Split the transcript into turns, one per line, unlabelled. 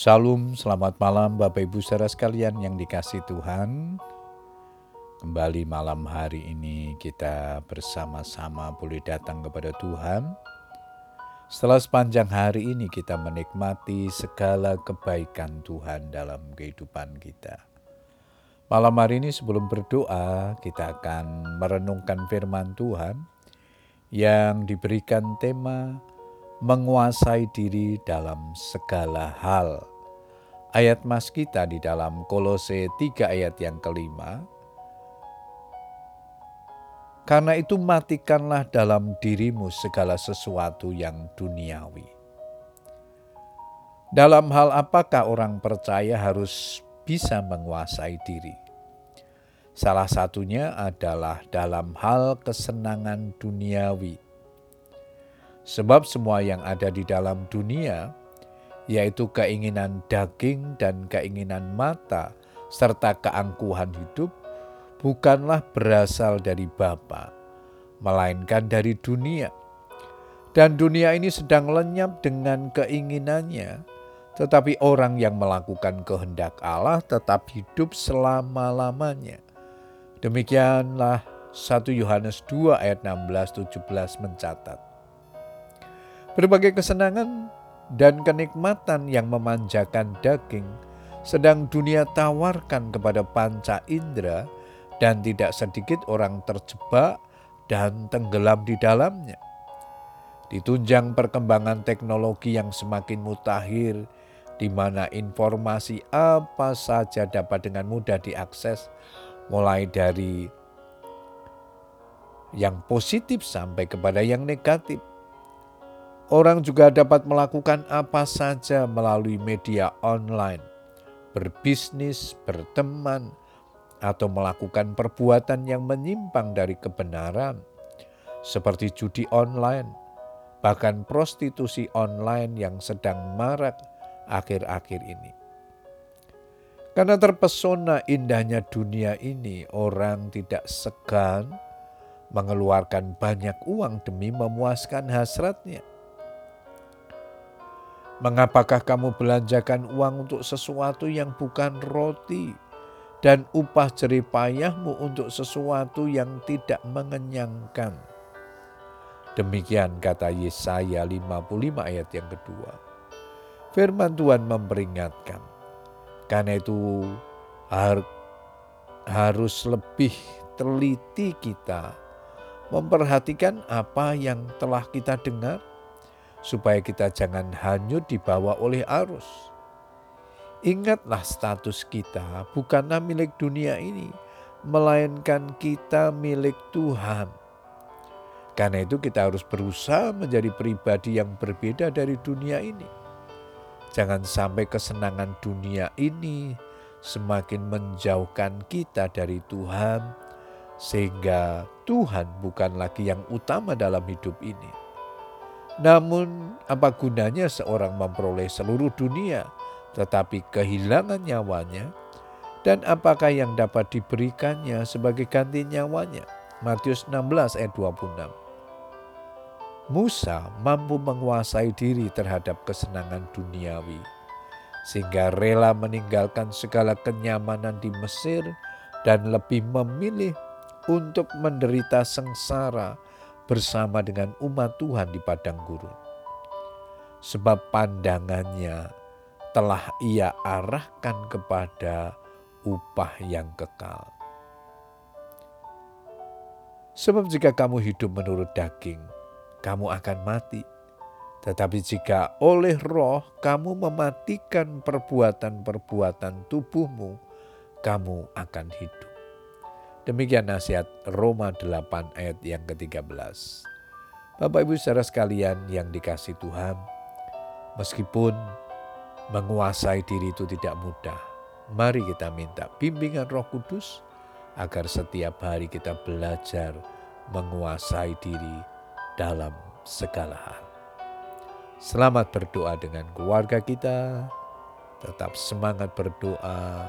Salam, selamat malam Bapak Ibu saudara sekalian yang dikasih Tuhan. Kembali malam hari ini kita bersama-sama boleh datang kepada Tuhan. Setelah sepanjang hari ini kita menikmati segala kebaikan Tuhan dalam kehidupan kita. Malam hari ini sebelum berdoa kita akan merenungkan firman Tuhan yang diberikan tema menguasai diri dalam segala hal. Ayat mas kita di dalam Kolose 3 ayat yang kelima. Karena itu matikanlah dalam dirimu segala sesuatu yang duniawi. Dalam hal apakah orang percaya harus bisa menguasai diri? Salah satunya adalah dalam hal kesenangan duniawi Sebab semua yang ada di dalam dunia, yaitu keinginan daging dan keinginan mata, serta keangkuhan hidup, bukanlah berasal dari Bapa, melainkan dari dunia. Dan dunia ini sedang lenyap dengan keinginannya, tetapi orang yang melakukan kehendak Allah tetap hidup selama-lamanya. Demikianlah 1 Yohanes 2 ayat 16-17 mencatat. Berbagai kesenangan dan kenikmatan yang memanjakan daging sedang dunia tawarkan kepada panca indera dan tidak sedikit orang terjebak dan tenggelam di dalamnya. Ditunjang perkembangan teknologi yang semakin mutakhir, di mana informasi apa saja dapat dengan mudah diakses, mulai dari yang positif sampai kepada yang negatif. Orang juga dapat melakukan apa saja melalui media online, berbisnis, berteman, atau melakukan perbuatan yang menyimpang dari kebenaran, seperti judi online, bahkan prostitusi online yang sedang marak akhir-akhir ini. Karena terpesona indahnya dunia ini, orang tidak segan mengeluarkan banyak uang demi memuaskan hasratnya. Mengapakah kamu belanjakan uang untuk sesuatu yang bukan roti dan upah jeripayahmu untuk sesuatu yang tidak mengenyangkan? Demikian kata Yesaya 55 ayat yang kedua. Firman Tuhan memperingatkan, karena itu harus lebih teliti kita memperhatikan apa yang telah kita dengar supaya kita jangan hanyut dibawa oleh arus. Ingatlah status kita bukanlah milik dunia ini, melainkan kita milik Tuhan. Karena itu kita harus berusaha menjadi pribadi yang berbeda dari dunia ini. Jangan sampai kesenangan dunia ini semakin menjauhkan kita dari Tuhan, sehingga Tuhan bukan lagi yang utama dalam hidup ini. Namun, apa gunanya seorang memperoleh seluruh dunia tetapi kehilangan nyawanya? Dan apakah yang dapat diberikannya sebagai ganti nyawanya? Matius 16 ayat 26. Musa mampu menguasai diri terhadap kesenangan duniawi, sehingga rela meninggalkan segala kenyamanan di Mesir dan lebih memilih untuk menderita sengsara bersama dengan umat Tuhan di padang gurun. Sebab pandangannya telah ia arahkan kepada upah yang kekal. Sebab jika kamu hidup menurut daging, kamu akan mati. Tetapi jika oleh roh kamu mematikan perbuatan-perbuatan tubuhmu, kamu akan hidup. Demikian nasihat Roma 8 ayat yang ke-13. Bapak Ibu saudara sekalian yang dikasih Tuhan, meskipun menguasai diri itu tidak mudah, mari kita minta bimbingan Roh Kudus agar setiap hari kita belajar menguasai diri dalam segala hal. Selamat berdoa dengan keluarga kita, tetap semangat berdoa